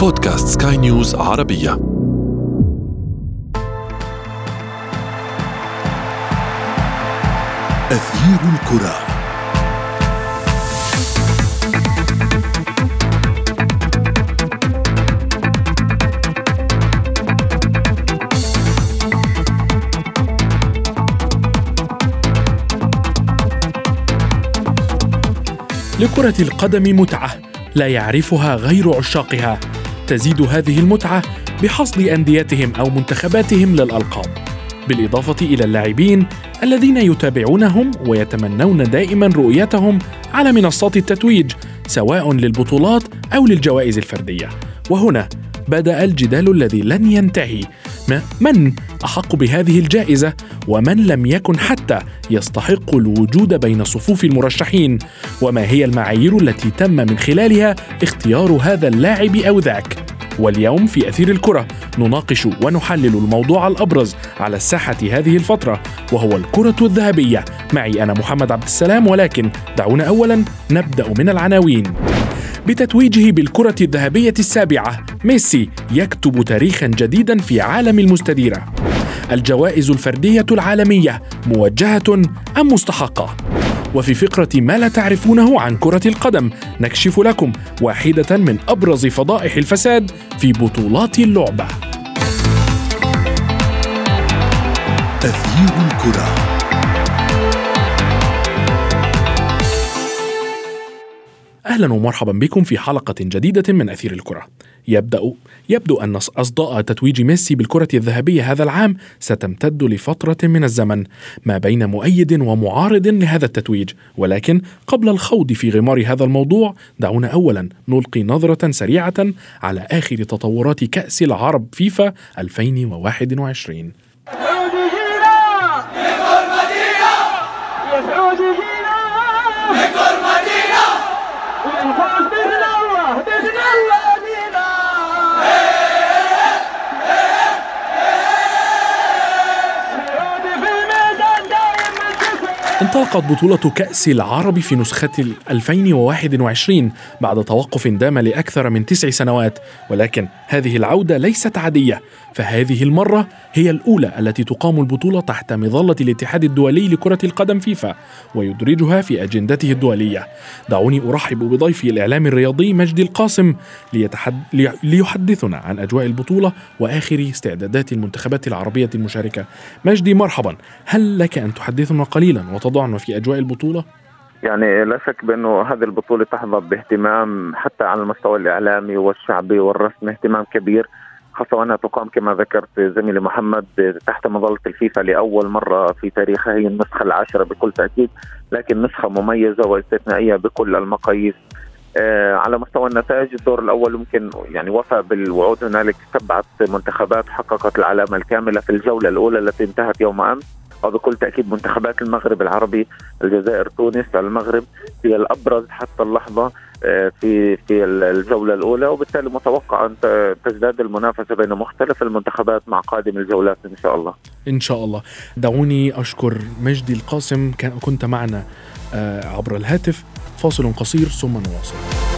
بودكاست سكاي نيوز عربية. أثير الكرة. لكرة القدم متعة لا يعرفها غير عشاقها. تزيد هذه المتعة بحصد أنديتهم أو منتخباتهم للألقاب بالإضافة إلى اللاعبين الذين يتابعونهم ويتمنون دائما رؤيتهم على منصات التتويج سواء للبطولات أو للجوائز الفردية. وهنا بدأ الجدال الذي لن ينتهي من أحق بهذه الجائزة ومن لم يكن حتى يستحق الوجود بين صفوف المرشحين. وما هي المعايير التي تم من خلالها اختيار هذا اللاعب أو ذاك؟ واليوم في أثير الكرة نناقش ونحلل الموضوع الأبرز على الساحة هذه الفترة وهو الكرة الذهبية. معي أنا محمد عبد السلام ولكن دعونا أولا نبدأ من العناوين. بتتويجه بالكرة الذهبية السابعة ميسي يكتب تاريخا جديدا في عالم المستديرة الجوائز الفردية العالمية موجهة أم مستحقة؟ وفي فقرة ما لا تعرفونه عن كرة القدم نكشف لكم واحدة من أبرز فضائح الفساد في بطولات اللعبة. تغيير الكرة أهلا ومرحبا بكم في حلقة جديدة من أثير الكرة. يبدا يبدو أن أصداء تتويج ميسي بالكرة الذهبية هذا العام ستمتد لفترة من الزمن ما بين مؤيد ومعارض لهذا التتويج، ولكن قبل الخوض في غمار هذا الموضوع دعونا اولا نلقي نظرة سريعة على آخر تطورات كأس العرب فيفا 2021. انطلقت بطولة كأس العرب في نسخة 2021 بعد توقف دام لأكثر من تسع سنوات ولكن هذه العودة ليست عادية. فهذه المرة هي الأولى التي تقام البطولة تحت مظلة الاتحاد الدولي لكرة القدم فيفا ويدرجها في أجندته الدولية. دعوني أرحب بضيفي الإعلام الرياضي مجدي القاسم. ليحدثنا عن أجواء البطولة وآخر استعدادات المنتخبات العربية المشاركة. مجدي مرحبا. هل لك أن تحدثنا قليلا وتضعنا في أجواء البطولة؟ يعني لا شك بأنه هذه البطولة تحظى باهتمام حتى على المستوى الإعلامي والشعبي والرسمي اهتمام كبير خاصة وأنها تقام كما ذكرت زميلي محمد تحت مظلة الفيفا لأول مرة في تاريخها هي النسخة العاشرة بكل تأكيد لكن نسخة مميزة واستثنائية بكل المقاييس آه على مستوى النتائج الدور الأول ممكن يعني وفى بالوعود هنالك سبعة منتخبات حققت العلامة الكاملة في الجولة الأولى التي انتهت يوم أمس وبكل تأكيد منتخبات المغرب العربي الجزائر تونس المغرب هي الأبرز حتى اللحظة آه، في في الجولة الأولى وبالتالي متوقع أن تزداد المنافسة بين مختلف المنتخبات مع قادم الجولات إن شاء الله. إن شاء الله. دعوني أشكر مجدي القاسم كنت معنا آه، عبر الهاتف فاصل قصير ثم نواصل.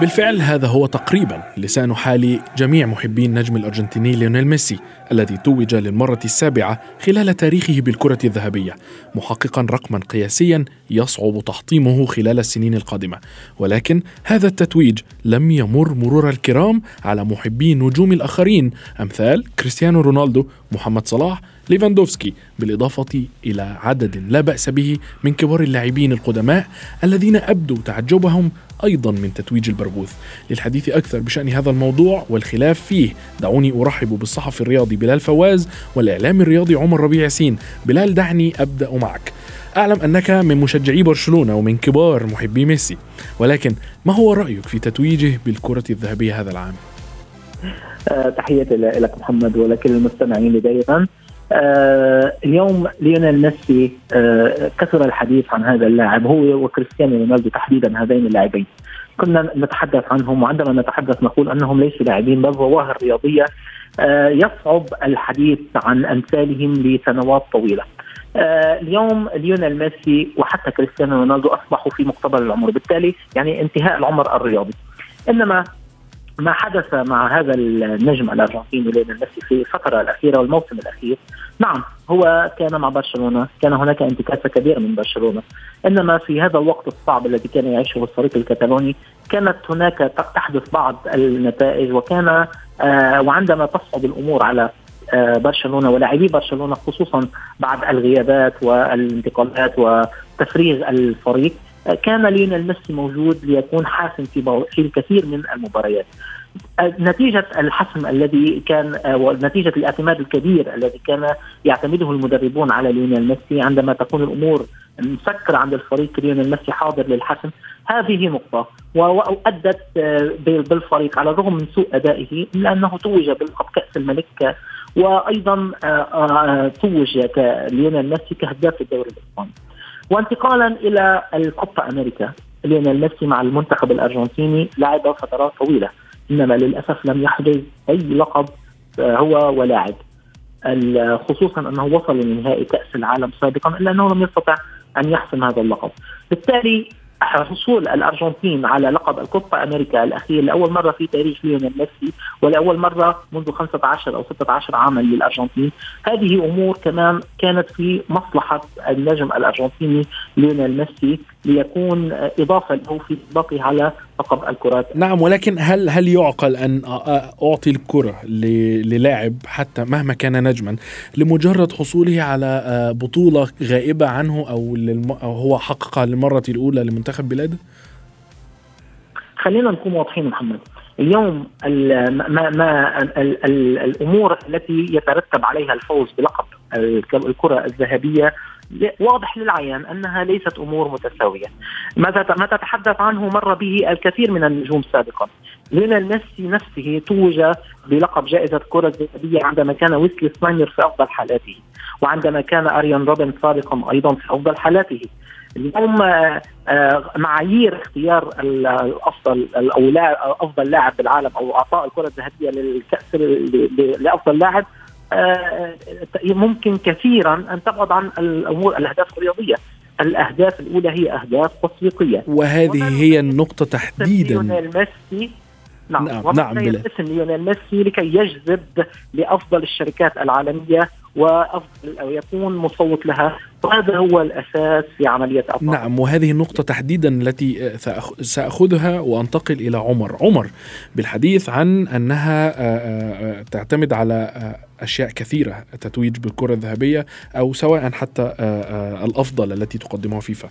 بالفعل هذا هو تقريبا لسان حال جميع محبي النجم الأرجنتيني ليونيل ميسي الذي توج للمرة السابعة خلال تاريخه بالكرة الذهبية محققا رقما قياسيا يصعب تحطيمه خلال السنين القادمة. ولكن هذا التتويج لم يمر مرور الكرام على محبي النجوم الآخرين أمثال كريستيانو رونالدو محمد صلاح ليفاندوفسكي بالإضافة إلى عدد لا بأس به من كبار اللاعبين القدماء الذين أبدوا تعجبهم أيضا من تتويج البرغوث للحديث أكثر بشأن هذا الموضوع والخلاف فيه دعوني أرحب بالصحفي الرياضي بلال فواز والإعلام الرياضي عمر ربيع ياسين. بلال دعني أبدأ معك. أعلم أنك من مشجعي برشلونة ومن كبار محبي ميسي. ولكن ما هو رأيك في تتويجه بالكرة الذهبية هذا العام؟ آه، تحياتي لك محمد ولكل المستمعين دائما آه اليوم ليونيل ميسي آه كثر الحديث عن هذا اللاعب هو وكريستيانو رونالدو تحديدا هذين اللاعبين كنا نتحدث عنهم وعندما نتحدث نقول أنهم ليسوا لاعبين بل ظواهر رياضية آه يصعب الحديث عن أمثالهم لسنوات طويلة. آه اليوم ليونيل ميسي وحتى كريستيانو رونالدو أصبحوا في مقتبل العمر بالتالي يعني انتهاء العمر الرياضي. إنما ما حدث مع هذا النجم الأرجنتيني ليونيل ميسي في الفترة الأخيرة والموسم الأخير. نعم هو كان مع برشلونة كان هناك انتكاسه كبيره من برشلونة. إنما في هذا الوقت الصعب الذي كان يعيشه الفريق الكتالوني كانت هناك تحدث بعض النتائج وكان آه وعندما تصعد الأمور على آه برشلونة ولاعبي برشلونة خصوصا بعد الغيابات والانتقالات وتفريغ الفريق كان ليونيل ميسي موجود ليكون حاسم في في الكثير من المباريات. نتيجة الحسم الذي كان ونتيجة الاعتماد الكبير الذي كان يعتمده المدربون على ليونيل ميسي عندما تكون الأمور مسكرة عند الفريق ليونيل ميسي حاضر للحسم. هذه نقطة. وأدت بالفريق على الرغم من سوء أدائه إلا أنه توج بلقب كأس الملك. وأيضا توج ليونيل ميسي كهداف الدوري الإسباني. وانتقالا إلى الكوبا أمريكا. ليونيل ميسي مع المنتخب الأرجنتيني لعب فترات طويلة إنما للأسف لم يحرز أي لقب آه، هو ولاعب. خصوصا أنه وصل لنهائي كأس العالم سابقا إلا أنه لم يستطع أن يحسم هذا اللقب. بالتالي حصول الأرجنتين على لقب الكوبا أمريكا الأخير لأول مرة في تاريخ ليونيل ميسي ولأول مرة منذ 15 أو 16 عاما للأرجنتين. هذه أمور كمان كانت في مصلحة النجم الأرجنتيني ليونيل ميسي ليكون إضافة له في سباقه على لقب الكرات نعم ولكن هل هل يعقل أن أعطي الكرة للاعب حتى مهما كان نجما لمجرد حصوله على بطولة غائبة عنه أو, أو هو حققها للمرة الأولى لمنتخب بلاده؟ خلينا نكون واضحين محمد اليوم ما ما ال ال الأمور التي يترتب عليها الفوز بلقب الكرة الذهبية واضح للعيان أنها ليست أمور متساوية. ما تتحدث عنه مر به الكثير من النجوم سابقا. ليونيل ميسي نفسه توج بلقب جائزة الكره الذهبية عندما كان ويسلي سناير في أفضل حالاته، وعندما كان آريين روبن سابقا أيضا في أفضل حالاته. اليوم آه، آه، معايير اختيار الافضل أو أفضل لاعب بالعالم أو أعطاء الكرة الذهبية للكأس لأفضل لاعب ممكن كثيرا أن تبعد عن الأمور الأهداف الرياضية. الأهداف الأولى هي أهداف تسويقيه وهذه هي النقطة تحديدا. ليونيل ميسي. نعم. نعم, نعم اسم ليونيل ميسي لكي يجذب لأفضل الشركات العالمية وأفضل أو يكون مصوت لها. وهذا هو الأساس في عملية أفضل. نعم وهذه النقطة تحديدا التي سأخذها وأنتقل إلى عمر. عمر بالحديث عن أنها تعتمد على أشياء كثيرة تتويج بالكرة الذهبية أو سواء حتى الأفضل التي تقدمها فيفا.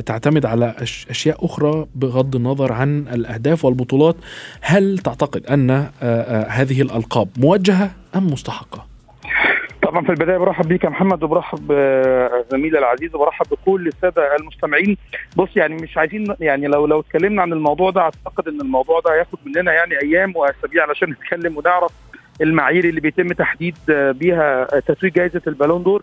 تعتمد على أشياء أخرى بغض النظر عن الأهداف والبطولات. هل تعتقد أن هذه الألقاب موجهة أم مستحقة؟ طبعا في البداية برحب بيك يا محمد وبرحب بزميلي العزيز وبرحب بكل السادة المستمعين. بص يعني مش عايزين يعني لو لو اتكلمنا عن الموضوع ده أعتقد إن الموضوع ده هياخد مننا يعني أيام وأسابيع علشان نتكلم ونعرف المعايير اللي بيتم تحديد بيها تتويج جائزة ال Ballon d'Or.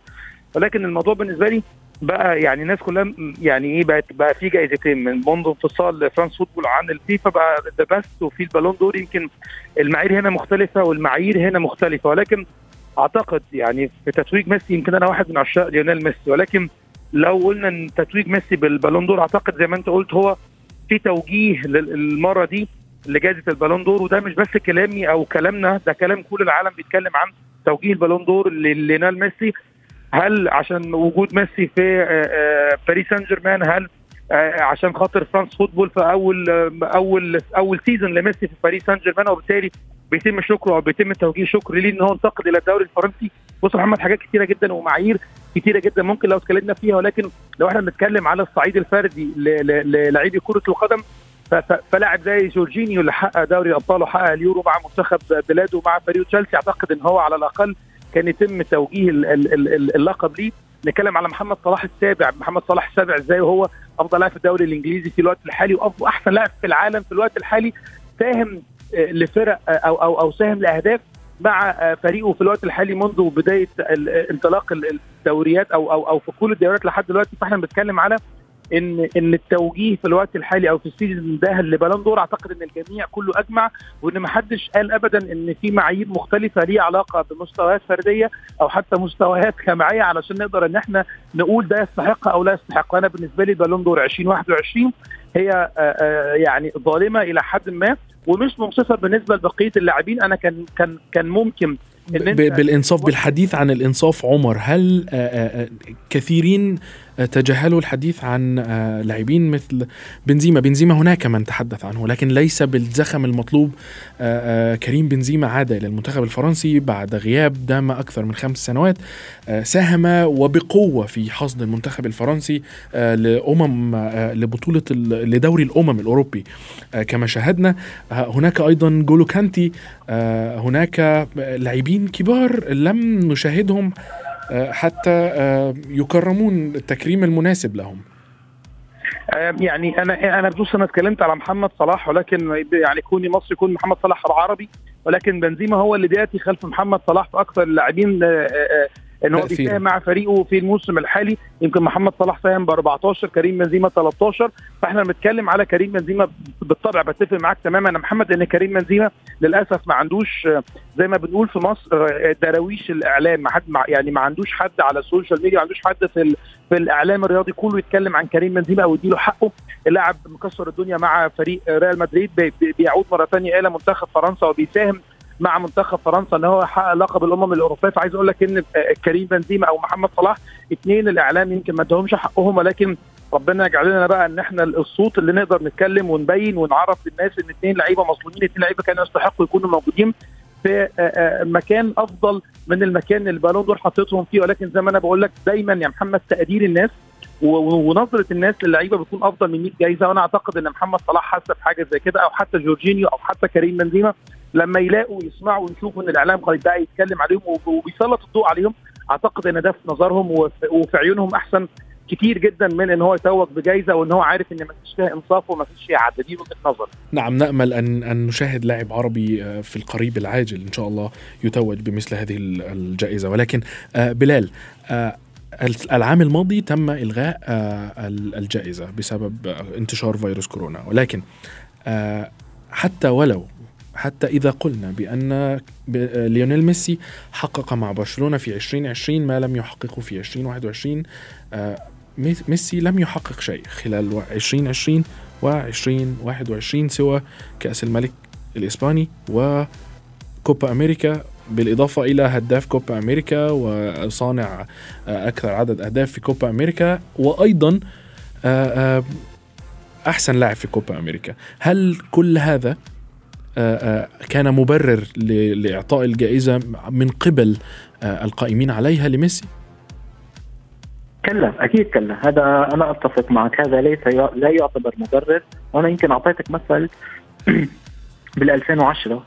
ولكن الموضوع بالنسبة لي بقى يعني الناس كلها يعني إيه بقت بقى في جائزتين من منذ انفصال France Football عن الفيفا بقى The Best وفي ال Ballon d'Or. يمكن المعايير هنا مختلفة والمعايير هنا مختلفة ولكن أعتقد يعني في تتويج ميسي يمكن أنا واحد من عشاق ليونيل ميسي ولكن لو قلنا إن تتويج ميسي بال Ballon d'Or أعتقد زي ما أنت قلت هو في توجيه للمرة دي لجائزة ال Ballon d'Or وده مش بس كلامي أو كلامنا ده كلام كل العالم بيتكلم عن توجيه ال Ballon d'Or لليونيل ميسي. هل عشان وجود ميسي في باريس سان جيرمان هل عشان خاطر France Football في أول أول أول season لميسي في باريس سان جيرمان وبالتالي بيتم شكره أو بيتم توجيه شكر ليه إن هو انتقل إلى الدوري الفرنسي. بص محمد حاجات كتيرة جدا ومعايير كتيرة جدا ممكن لو اتكلمنا فيها ولكن لو إحنا بنتكلم على الصعيد الفردي للاعبي كرة القدم فلاعب زي جورجينيو اللي حقق دوري الأبطال وحقق اليورو مع منتخب بلاده ومع فريق تشيلسي أعتقد إن هو على الأقل كان يتم توجيه اللقب ليه. نتكلم على محمد صلاح السابع. محمد صلاح السابع إزاي وهو أفضل لاعب في الدوري الإنجليزي في الوقت الحالي وأفضل أحسن لاعب في العالم في الوقت الحالي ساهم آه، لفرق آه، أو أو أو ساهم لأهداف مع آه، فريقه في الوقت الحالي منذ بداية انطلاق الدوريات أو أو أو في كل الدوريات لحد دلوقتي. فإحنا بنتكلم على إن إن التوجيه في الوقت الحالي أو في السيزون ده لبالون دور أعتقد إن الجميع كله أجمع وإن ما حدش قال ابدا إن في معايير مختلفة ليها علاقة بمستويات فردية أو حتى مستويات جماعية علشان نقدر إن إحنا نقول ده يستحق أو لا يستحق. أنا بالنسبة لي بالون دور 2021 هي آه، آه، يعني ظالمة إلى حد ما ومش منصفه بالنسبة لبقية اللاعبين. أنا كان كان كان ممكن بالإنصاف بالحديث عن الإنصاف عمر هل آه، كثيرين تجاهلوا الحديث عن آه، لاعبين مثل بنزيما. بنزيما هناك من تحدث عنه لكن ليس بالزخم المطلوب. آه، آه، كريم بنزيما عاد إلى المنتخب الفرنسي بعد غياب دام أكثر من خمس سنوات. ساهم وبقوة في حصد المنتخب الفرنسي لأمم لبطولة لدوري الأمم الأوروبي. كما شاهدنا هناك أيضا جولو كانتي. هناك لاعبين كبار لم نشاهدهم. حتى آه، يكرمون التكريم المناسب لهم. آه، يعني أنا أنا بص أنا اتكلمت على محمد صلاح ولكن يعني كوني مصري يكون محمد صلاح عربي ولكن بنزيما هو اللي بيأتي خلف محمد صلاح في أكثر اللاعبين إن هو بيساهم مع فريقه في الموسم الحالي. يمكن محمد صلاح ساهم ب 14 كريم بنزيما 13 فإحنا بنتكلم على كريم بنزيما بالطبع بتفق معاك تماما يا محمد ان كريم بنزيما للأسف ما عندوش زي ما بنقول في مصر دراويش الإعلام. ما حد يعني ما عندوش حد على ال social media ما عندوش حد في في الإعلام الرياضي كله يتكلم عن كريم بنزيما أو يديله حقه. اللاعب مكسر الدنيا مع فريق ريال مدريد بيعود مرة ثانية إلى منتخب فرنسا وبيساهم مع منتخب فرنسا إن هو يحقق لقب الأمم الأوروبية. فعايز أقول لك إن كريم بنزيما أو محمد صلاح اثنين الإعلام يمكن ما ادهمش حقهم ولكن ربنا يجعل لنا بقى إن إحنا الصوت اللي نقدر نتكلم ونبين ونعرف للناس إن اثنين لعيبة مظلومين اثنين لعيبة كانوا يستحقوا يكونوا موجودين في مكان أفضل من المكان اللي البالون دول حطيتهم فيه. ولكن زي ما أنا بقول لك دايما يا محمد تقدير الناس ونظرة الناس للعيبة بتكون أفضل من 100 جايزة. وأنا أعتقد إن محمد صلاح حس بحاجة زي كده أو حتى جورجينيو أو حتى كريم بنزيما لما يلاقوا يسمعوا ويشوفوا إن الإعلام بقى يتكلم عليهم وبيسلط الضوء عليهم أعتقد إن ده في نظرهم وفي عيونهم أحسن كتير جدا من إن هو يتوج بجائزه وإن هو عارف إن ما فيش فيها إنصاف وما فيش فيها دي وجهة نظر. نعم نأمل ان أن نشاهد لاعب عربي آه، في القريب العاجل إن شاء الله يتوج بمثل هذه الجائزة. ولكن آه، بلال آه، العام الماضي تم إلغاء الجائزة بسبب انتشار فيروس كورونا. ولكن حتى ولو حتى إذا قلنا بأن ليونيل ميسي حقق مع برشلونة في 2020 ما لم يحققه في 2021 آه، ميسي لم يحقق شيء خلال 2020 و 2021 سوى كأس الملك الإسباني وكوبا أمريكا بالإضافة إلى هداف كوبا أمريكا وصانع آه، أكثر عدد أهداف في كوبا أمريكا وأيضا آه، أحسن لاعب في كوبا أمريكا. هل كل هذا كان مبرر لإعطاء الجائزة من قبل آه، القائمين عليها لميسي؟ كلا أكيد كلا هذا أنا أتفق معك هذا ليس لا يعتبر مبرر وأنا يمكن أعطيتك مثل بال 2010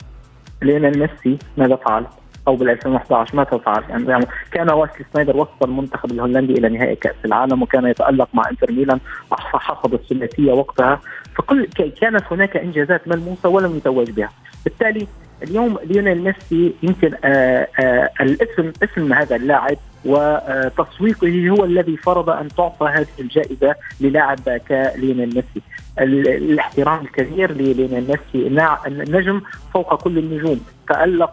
ليونيل ميسي ماذا فعل؟ أو بال 2011 ماذا فعل؟ يعني كان ويسلي سنايدر وصل المنتخب الهولندي إلى نهائي كأس العالم وكان يتألق مع إنتر ميلان حصد الثلاثية وقتها فكل كانت هناك إنجازات ملموسة ولم يتوج بها بالتالي اليوم ليونيل ميسي يمكن آآ آآ الاسم اسم هذا اللاعب وتسويقه هو الذي فرض أن تعطى هذه الجائزة للاعب كليونيل ميسي. الاحترام الكبير لليونيل ميسي النجم فوق كل النجوم. ال ال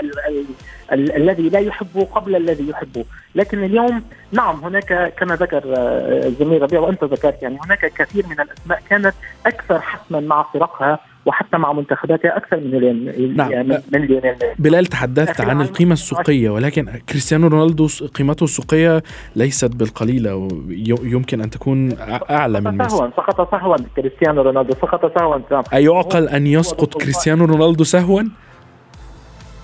ال ال الذي لا يحبه قبل الذي يحبه. لكن اليوم نعم هناك كما ذكر الزميل آه، ربيع وأنت ذكرت يعني هناك كثير من الأسماء كانت أكثر حسما مع فرقها وحتى مع منتخباتها أكثر من ليون نعم. من ليونيل بلال تحدثت عن القيمة السوقية ولكن كريستيانو رونالدو قيمته السوقية ليست بالقليلة يمكن أن تكون أعلى من ميسي. سهوا سقط سهوا كريستيانو رونالدو سقط سهوا ايعقل أن يسقط كريستيانو رونالدو سهوا؟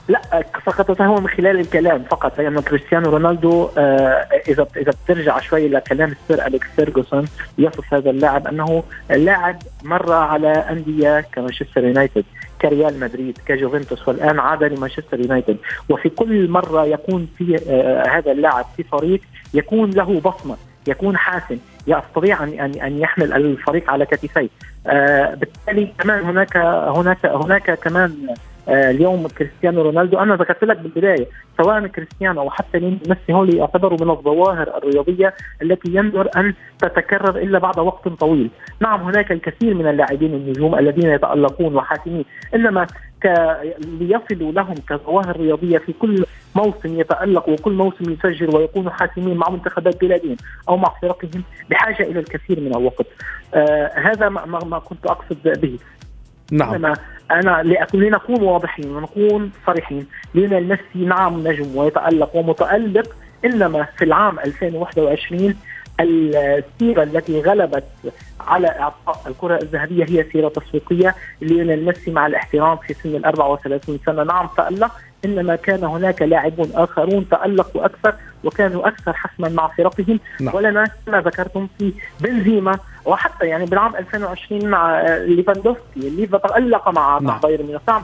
لا فقط هو من خلال الكلام فقط لأنه كريستيانو رونالدو آه إذا إذا بترجع شوي لكلام السير أليكس فيرجسون يصف هذا اللاعب أنه لاعب مر على أندية كمانشستر يونايتد كريال مدريد كجوفنتوس والآن عاد لمانشستر يونايتد. وفي كل مرة يكون في آه هذا اللاعب في فريق يكون له بصمة يكون حاسم يستطيع أن أن أن يحمل الفريق على كتفيه. آه بالتالي كمان هناك هناك هناك كمان اليوم كريستيانو رونالدو أنا ذكرت لك بالبداية سواء كريستيانو أو حتى ميسي هول يعتبروا من الظواهر الرياضية التي يندر أن تتكرر إلا بعد وقت طويل، نعم هناك الكثير من اللاعبين النجوم الذين يتألقون وحاسمين، إنما ك... ليصلوا لهم كظواهر رياضية في كل موسم يتألق وكل موسم يسجل ويكونوا حاسمين مع منتخبات بلادهم أو مع فرقهم بحاجة إلى الكثير من الوقت. آه هذا ما, ما كنت أقصد به. نعم. إنما أنا لنكون واضحين ونكون صريحين. ليونيل ميسي نعم نجم ويتألق ومتألق إنما في العام 2021 السيرة التي غلبت على إعطاء الكرة الذهبية هي سيرة تسويقية ليونيل ميسي مع الاحترام في سن ال 34 سنة. نعم تألق. إنما كان هناك لاعبون آخرون تألقوا أكثر وكانوا أكثر حسما مع فرقهم نعم. ولنا كما ذكرتم في بنزيما وحتى يعني بالعام 2020 مع ليفاندوفسكي اللي تألق مع مع نعم. بايرن ميونخ نعم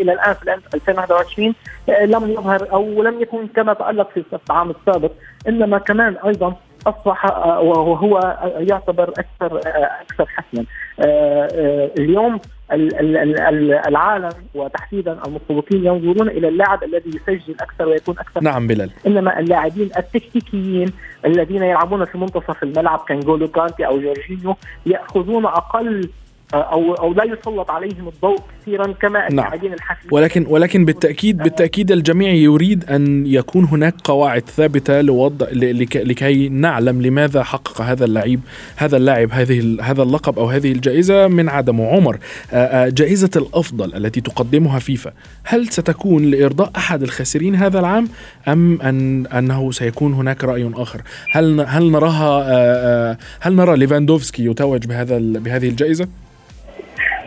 إلى الآن في 2021 آه، لم يظهر أو لم يكن كما تألق في العام السابق إنما كمان أيضا أصبح آه، وهو يعتبر أكثر آه، أكثر حسما آه، اليوم ال- ال- ال- ال- العالم وتحديدا المتفوقين ينظرون إلى اللاعب الذي يسجل أكثر ويكون أكثر. نعم بلال. إنما اللاعبين التكتيكيين الذين يلعبون في منتصف الملعب كانجولو كانتي أو جورجينيو يأخذون أقل أو أو لا يسلط عليهم الضوء كثيرا كما اللاعبين الحاسمين ولكن ولكن بالتاكيد بالتأكيد الجميع يريد أن يكون هناك قواعد ثابتة لوضع لكي نعلم لماذا حقق هذا اللعيب هذا اللاعب هذه هذا اللقب أو هذه الجائزة من عدمه عمر. آه، آه، جائزة الأفضل التي تقدمها فيفا هل ستكون لإرضاء أحد الخاسرين هذا العام أم ان أنه سيكون هناك رأي آخر؟ هل هل نراها آه، هل نرى ليفاندوفسكي يتوج بهذا بهذه الجائزة؟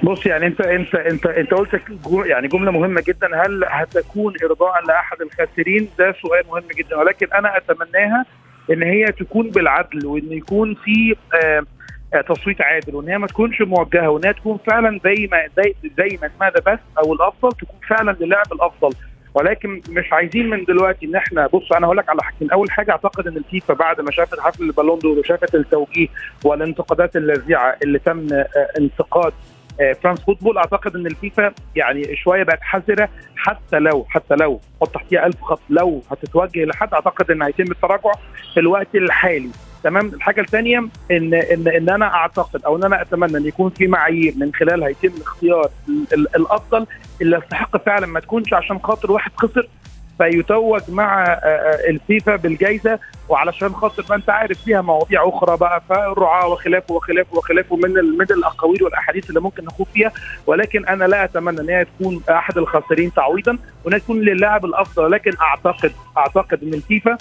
بص يعني انت انت انت انت قلت يعني جملة مهمة جدا. هل هتكون ارضاء لأحد الخاسرين؟ ده سؤال مهم جدا. ولكن أنا أتمناها إن هي تكون بالعدل وإن يكون في آه، آه، تصويت عادل وإن هي ما تكونش موجهة وإن هي تكون فعلا زي ما زي, ما اسمها The Best أو الأفضل تكون فعلا للاعب الأفضل. ولكن مش عايزين من دلوقتي إن إحنا بص أنا هقول لك على حاجتين. أول حاجة أعتقد إن الفيفا بعد ما شافت حفل ال Ballon d'Or وشافت التوجيه والانتقادات اللاذعه اللي تم آه، انتقاد France Football أعتقد إن الفيفا يعني شوية بقت حذرة. حتى لو حتى لو حط تحتيها ألف خط لو هتتوجه لحد أعتقد إن هيتم التراجع في الوقت الحالي. تمام؟ الحاجة الثانية ان ان إن أنا أعتقد أو إن أنا أتمنى إن يكون في معايير من خلالها يتم اختيار ال- ال- الأفضل اللي يستحق فعلا ما تكونش عشان خاطر واحد خسر فيتوج مع آه، آه، الفيفا بالجائزه وعلشان خاطر ما انت عارف فيها مواضيع أخرى بقى فالرعاة وخلافه وخلافه وخلافه من من الأقاويل والأحاديث اللي ممكن نخوض فيها. ولكن أنا لا أتمنى إن هي تكون أحد الخاسرين تعويضا وإنها تكون للاعب الأفضل. لكن أعتقد أعتقد إن الفيفا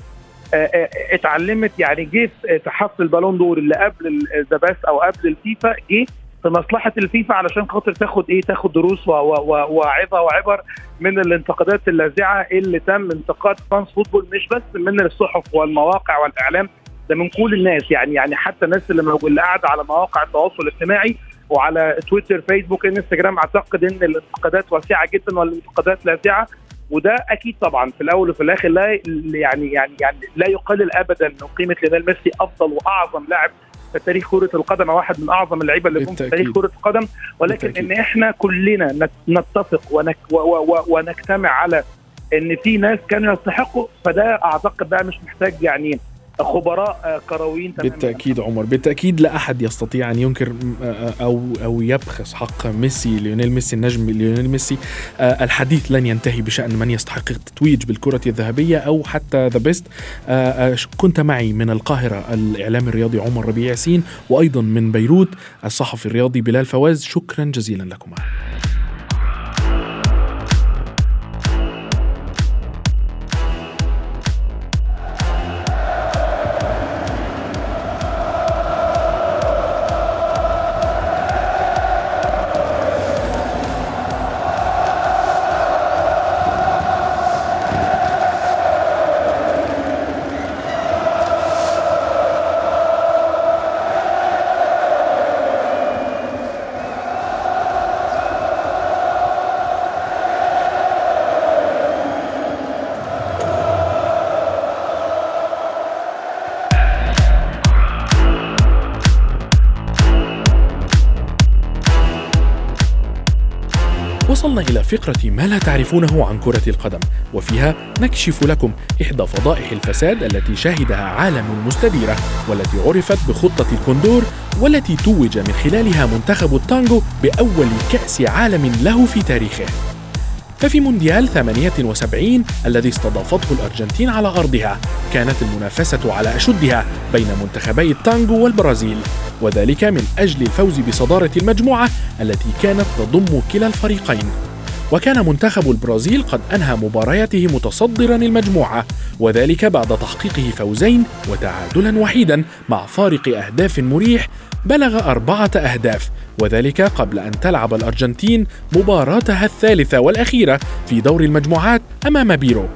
آه، اتعلمت يعني جه في حفل البالون دور اللي قبل the أو قبل الفيفا جه في مصلحة الفيفا علشان خاطر تاخد إيه؟ تاخد دروس وعظة وعبر من الانتقادات اللاذعة اللي تم انتقاد فرانس فوتبول مش بس من الصحف والمواقع والإعلام ده من كل الناس. يعني يعني حتى الناس اللي اللي قاعدة على مواقع التواصل الاجتماعي وعلى تويتر فيسبوك انستجرام أعتقد إن الانتقادات واسعة جدا والانتقادات لاذعة. وده أكيد طبعا في الأول وفي الآخر لا يعني يعني يعني لا يقلل ابدا من قيمة ليونيل ميسي أفضل وأعظم لاعب تاريخ كرة القدم واحد من أعظم اللعيبة اللي جم في. تاريخ كرة القدم ولكن بالتأكيد. إن إحنا كلنا نت- نتفق ونك و و و ونجتمع على إن في ناس كانوا يستحقوا فده أعتقد بقى مش محتاج يعني خبراء آه، كرويين تماما. بالتأكيد عمر. بالتأكيد لا أحد يستطيع أن ينكر م- أو أو يبخس حق ميسي ليونيل ميسي النجم ليونيل ميسي. آه، الحديث لن ينتهي بشأن من يستحق التتويج بالكرة الذهبية أو حتى The Best كنت معي من القاهرة الاعلام الرياضي عمر ربيع ياسين وأيضا من بيروت الصحفي الرياضي بلال فواز. شكرا جزيلا لكما. فقرة ما لا تعرفونه عن كرة القدم وفيها نكشف لكم إحدى فضائح الفساد التي شهدها عالم المستديرة والتي عرفت بخطة الكوندور والتي توج من خلالها منتخب التانجو بأول كأس عالم له في تاريخه. ففي مونديال 78 الذي استضافته الأرجنتين على أرضها كانت المنافسة على أشدها بين منتخبي التانجو والبرازيل وذلك من أجل الفوز بصدارة المجموعة التي كانت تضم كلا الفريقين. وكان منتخب البرازيل قد أنهى مبارياته متصدرا المجموعة وذلك بعد تحقيقه فوزين وتعادلا وحيدا مع فارق أهداف مريح بلغ أربعة أهداف وذلك قبل أن تلعب الأرجنتين مباراتها الثالثة والأخيرة في دور المجموعات أمام بيرو.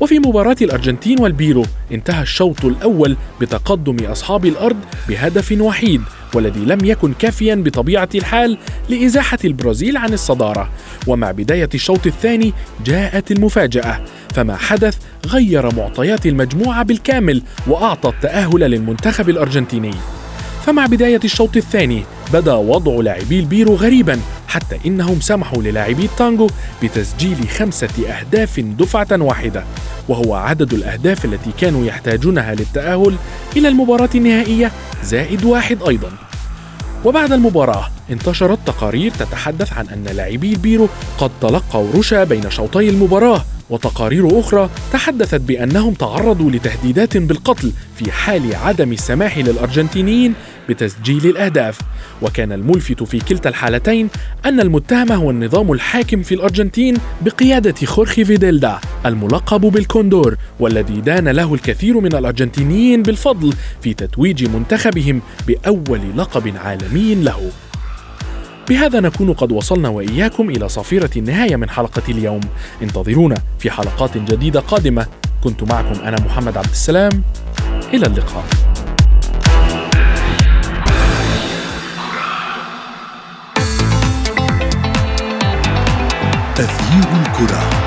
وفي مباراة الأرجنتين والبيرو انتهى الشوط الأول بتقدم أصحاب الأرض بهدف وحيد والذي لم يكن كافيا بطبيعة الحال لإزاحة البرازيل عن الصدارة. ومع بداية الشوط الثاني جاءت المفاجأة فما حدث غير معطيات المجموعة بالكامل وأعطى التأهل للمنتخب الأرجنتيني. فمع بداية الشوط الثاني بدا وضع لاعبي البيرو غريبا حتى إنهم سمحوا للاعبي التانجو بتسجيل خمسة أهداف دفعة واحدة وهو عدد الأهداف التي كانوا يحتاجونها للتأهل إلى المباراة النهائية زائد واحد أيضا. وبعد المباراة انتشرت تقارير تتحدث عن أن لاعبي البيرو قد تلقوا رشا بين شوطي المباراة وتقارير أخرى تحدثت بأنهم تعرضوا لتهديدات بالقتل في حال عدم السماح للأرجنتينيين بتسجيل الأهداف. وكان الملفت في كلتا الحالتين أن المتهم هو النظام الحاكم في الأرجنتين بقيادة خورخي فيديلدا الملقب بالكوندور والذي دان له الكثير من الأرجنتينيين بالفضل في تتويج منتخبهم بأول لقب عالمي له. بهذا نكون قد وصلنا وإياكم إلى صافره النهاية من حلقة اليوم. انتظرونا في حلقات جديدة قادمة. كنت معكم أنا محمد عبد السلام. إلى اللقاء. تغيير الكرة.